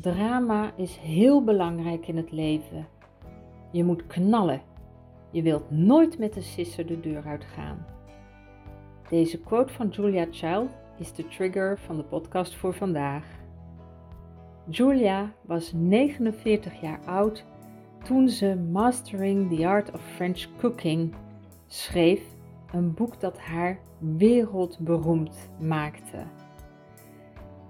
Drama is heel belangrijk in het leven. Je moet knallen. Je wilt nooit met een sisser de deur uitgaan. Deze quote van Julia Child is de trigger van de podcast voor vandaag. Julia was 49 jaar oud toen ze Mastering the Art of French Cooking schreef, een boek dat haar wereldberoemd maakte.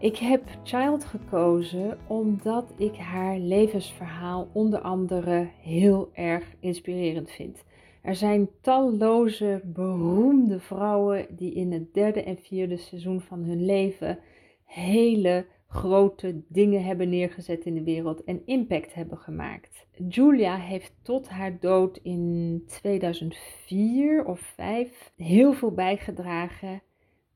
Ik heb Child gekozen omdat ik haar levensverhaal onder andere heel erg inspirerend vind. Er zijn talloze beroemde vrouwen die in het derde en vierde seizoen van hun leven hele grote dingen hebben neergezet in de wereld en impact hebben gemaakt. Julia heeft tot haar dood in 2004 of 5 heel veel bijgedragen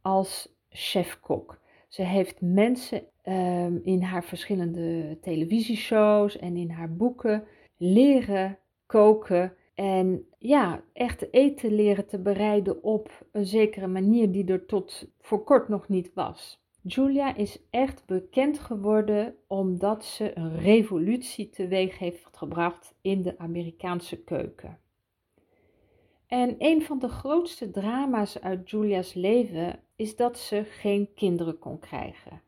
als chefkok. Ze heeft mensen um, in haar verschillende televisieshows en in haar boeken leren koken. En ja, echt eten leren te bereiden op een zekere manier die er tot voor kort nog niet was. Julia is echt bekend geworden omdat ze een revolutie teweeg heeft gebracht in de Amerikaanse keuken. En een van de grootste drama's uit Julia's leven is dat ze geen kinderen kon krijgen.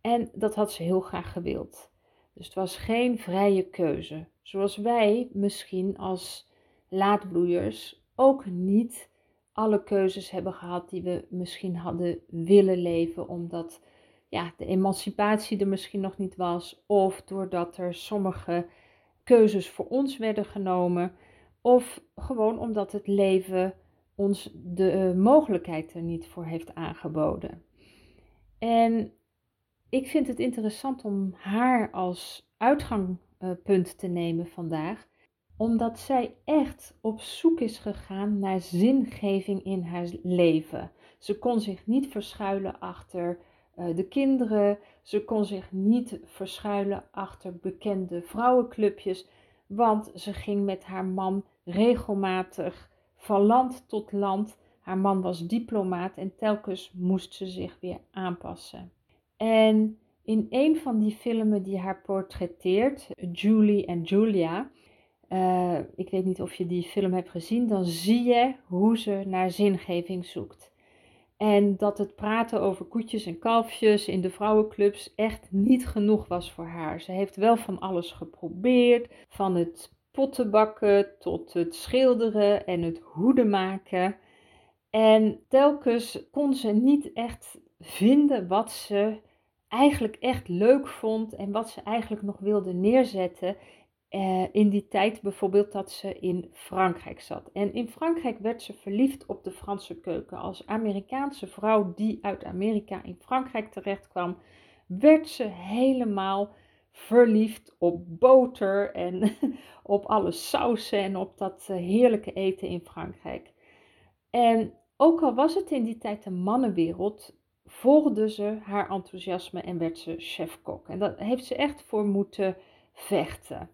En dat had ze heel graag gewild. Dus het was geen vrije keuze. Zoals wij misschien als laadbloeiers ook niet alle keuzes hebben gehad die we misschien hadden willen leven, omdat ja, de emancipatie er misschien nog niet was, of doordat er sommige keuzes voor ons werden genomen, of gewoon omdat het leven ons de uh, mogelijkheid er niet voor heeft aangeboden. En ik vind het interessant om haar als uitgangpunt te nemen vandaag, omdat zij echt op zoek is gegaan naar zingeving in haar leven. Ze kon zich niet verschuilen achter uh, de kinderen, ze kon zich niet verschuilen achter bekende vrouwenclubjes, want ze ging met haar man regelmatig van land tot land. Haar man was diplomaat en telkens moest ze zich weer aanpassen. En in een van die filmen die haar portretteert, Julie en Julia, uh, ik weet niet of je die film hebt gezien, dan zie je hoe ze naar zingeving zoekt. En dat het praten over koetjes en kalfjes in de vrouwenclubs echt niet genoeg was voor haar. Ze heeft wel van alles geprobeerd, van het pottenbakken tot het schilderen en het hoeden maken. En telkens kon ze niet echt vinden wat ze eigenlijk echt leuk vond en wat ze eigenlijk nog wilde neerzetten. Uh, in die tijd bijvoorbeeld dat ze in Frankrijk zat. En in Frankrijk werd ze verliefd op de Franse keuken. Als Amerikaanse vrouw die uit Amerika in Frankrijk terecht kwam, werd ze helemaal verliefd op boter en op alle sausen en op dat eh, heerlijke eten in Frankrijk. En ook al was het in die tijd een mannenwereld, volgde ze haar enthousiasme en werd ze chefkok. En dat heeft ze echt voor moeten vechten.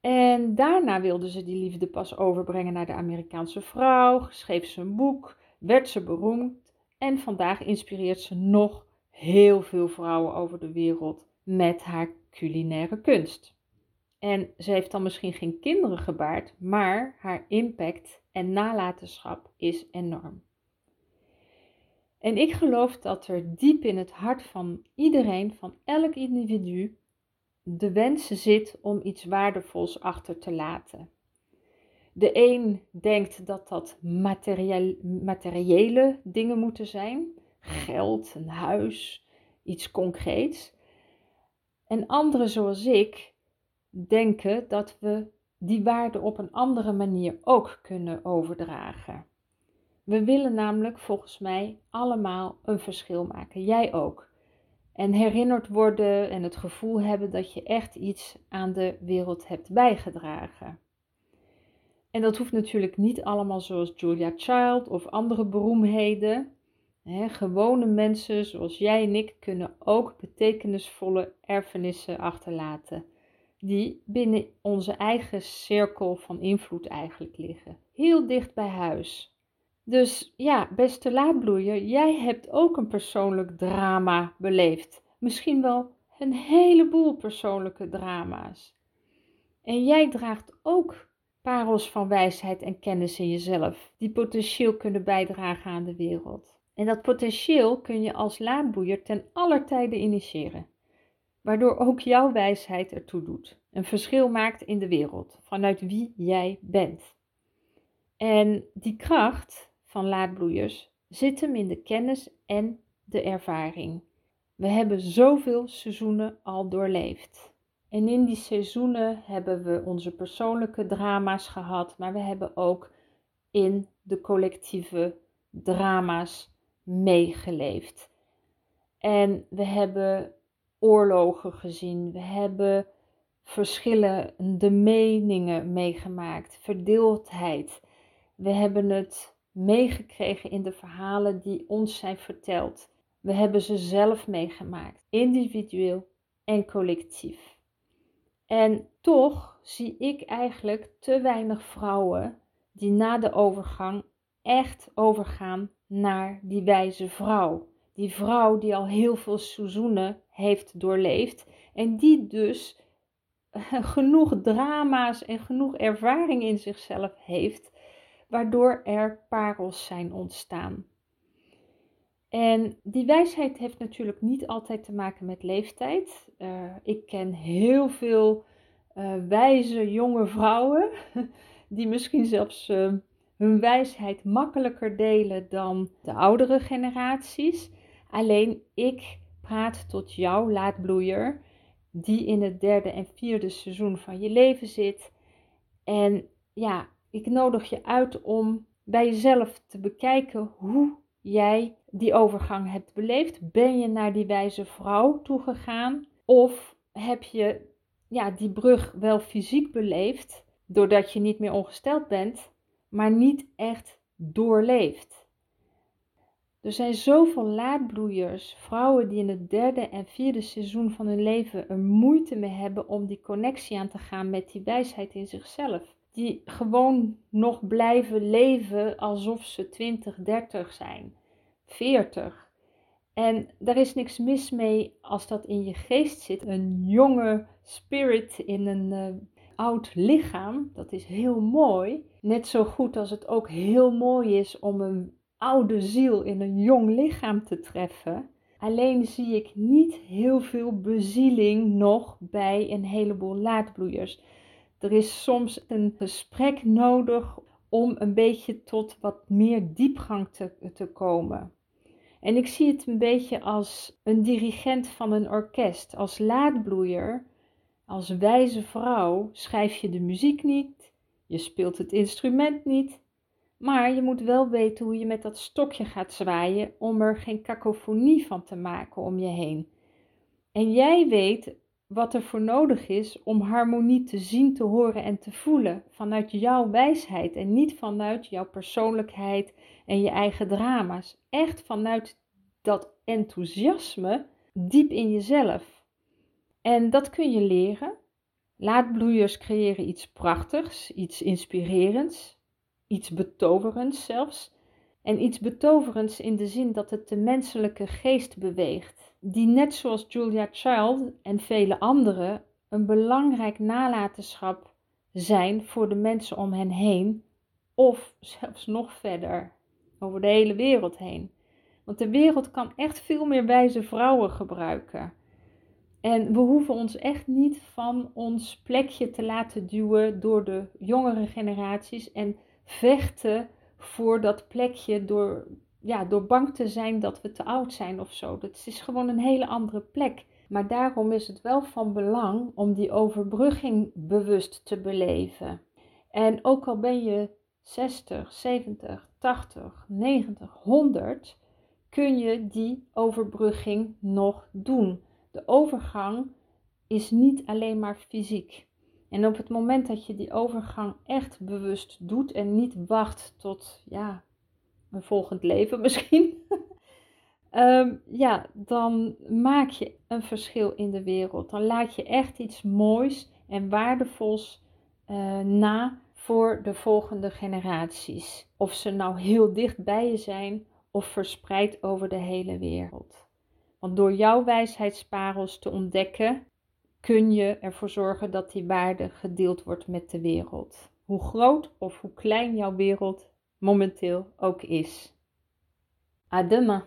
En daarna wilde ze die liefde pas overbrengen naar de Amerikaanse vrouw, schreef ze een boek, werd ze beroemd en vandaag inspireert ze nog heel veel vrouwen over de wereld met haar culinaire kunst. En ze heeft dan misschien geen kinderen gebaard, maar haar impact en nalatenschap is enorm. En ik geloof dat er diep in het hart van iedereen, van elk individu, de wens zit om iets waardevols achter te laten. De een denkt dat dat materiële dingen moeten zijn, geld, een huis, iets concreets. En anderen zoals ik denken dat we die waarde op een andere manier ook kunnen overdragen. We willen namelijk volgens mij allemaal een verschil maken, jij ook. En herinnerd worden en het gevoel hebben dat je echt iets aan de wereld hebt bijgedragen. En dat hoeft natuurlijk niet allemaal zoals Julia Child of andere beroemdheden. Gewone mensen zoals jij en ik kunnen ook betekenisvolle erfenissen achterlaten, die binnen onze eigen cirkel van invloed eigenlijk liggen, heel dicht bij huis. Dus ja, beste laadbloeier, jij hebt ook een persoonlijk drama beleefd. Misschien wel een heleboel persoonlijke drama's. En jij draagt ook parels van wijsheid en kennis in jezelf, die potentieel kunnen bijdragen aan de wereld. En dat potentieel kun je als laadboeier ten aller tijde initiëren, waardoor ook jouw wijsheid ertoe doet, een verschil maakt in de wereld, vanuit wie jij bent. En die kracht van laadbloeiers zit hem in de kennis en de ervaring. We hebben zoveel seizoenen al doorleefd. En in die seizoenen hebben we onze persoonlijke drama's gehad, maar we hebben ook in de collectieve drama's meegeleefd. En we hebben oorlogen gezien, we hebben verschillende meningen meegemaakt, verdeeldheid. We hebben het meegekregen in de verhalen die ons zijn verteld. We hebben ze zelf meegemaakt, individueel en collectief. En toch zie ik eigenlijk te weinig vrouwen die na de overgang echt overgaan naar die wijze vrouw. Die vrouw die al heel veel seizoenen heeft doorleefd en die dus genoeg drama's en genoeg ervaring in zichzelf heeft, waardoor er parels zijn ontstaan. En die wijsheid heeft natuurlijk niet altijd te maken met leeftijd. Uh, ik ken heel veel uh, wijze jonge vrouwen die misschien zelfs uh, hun wijsheid makkelijker delen dan de oudere generaties. Alleen ik praat tot jou, laadbloeier, die in het derde en vierde seizoen van je leven zit. En ja, ik nodig je uit om bij jezelf te bekijken hoe jij die overgang hebt beleefd. Ben je naar die wijze vrouw toegegaan? Of heb je ja, die brug wel fysiek beleefd, doordat je niet meer ongesteld bent, maar niet echt doorleefd? Er zijn zoveel laadbloeiers, vrouwen die in het derde en vierde seizoen van hun leven er moeite mee hebben om die connectie aan te gaan met die wijsheid in zichzelf. Die gewoon nog blijven leven alsof ze 20, 30 zijn, 40. En daar is niks mis mee als dat in je geest zit. Een jonge spirit in een uh, oud lichaam, dat is heel mooi. Net zo goed als het ook heel mooi is om een oude ziel in een jong lichaam te treffen. Alleen zie ik niet heel veel bezieling nog bij een heleboel laadbloeiers. Er is soms een gesprek nodig om een beetje tot wat meer diepgang te, te komen. En ik zie het een beetje als een dirigent van een orkest. Als laadbloeier, als wijze vrouw, schrijf je de muziek niet, je speelt het instrument niet, maar je moet wel weten hoe je met dat stokje gaat zwaaien om er geen kakofonie van te maken om je heen. En jij weet wat er voor nodig is om harmonie te zien, te horen en te voelen vanuit jouw wijsheid en niet vanuit jouw persoonlijkheid en je eigen drama's. Echt vanuit dat enthousiasme diep in jezelf. En dat kun je leren. Laadbloeiers creëren iets prachtigs, iets inspirerends iets betoverends zelfs. En iets betoverends in de zin dat het de menselijke geest beweegt, die net zoals Julia Child en vele anderen een belangrijk nalatenschap zijn voor de mensen om hen heen, of zelfs nog verder, over de hele wereld heen. Want de wereld kan echt veel meer wijze vrouwen gebruiken. En we hoeven ons echt niet van ons plekje te laten duwen door de jongere generaties en vechten voor dat plekje door, ja, door bang te zijn dat we te oud zijn of zo. Dat is gewoon een hele andere plek. Maar daarom is het wel van belang om die overbrugging bewust te beleven. En ook al ben je 60, 70, 80, 90, 100, kun je die overbrugging nog doen. De overgang is niet alleen maar fysiek. En op het moment dat je die overgang echt bewust doet en niet wacht tot ja, een volgend leven misschien, ehm, ja, dan maak je een verschil in de wereld. Dan laat je echt iets moois en waardevols uh, na voor de volgende generaties. Of ze nou heel dicht bij je zijn of verspreid over de hele wereld. Want door jouw wijsheidsparels te ontdekken, kun je ervoor zorgen dat die waarde gedeeld wordt met de wereld. Hoe groot of hoe klein jouw wereld momenteel ook is. À!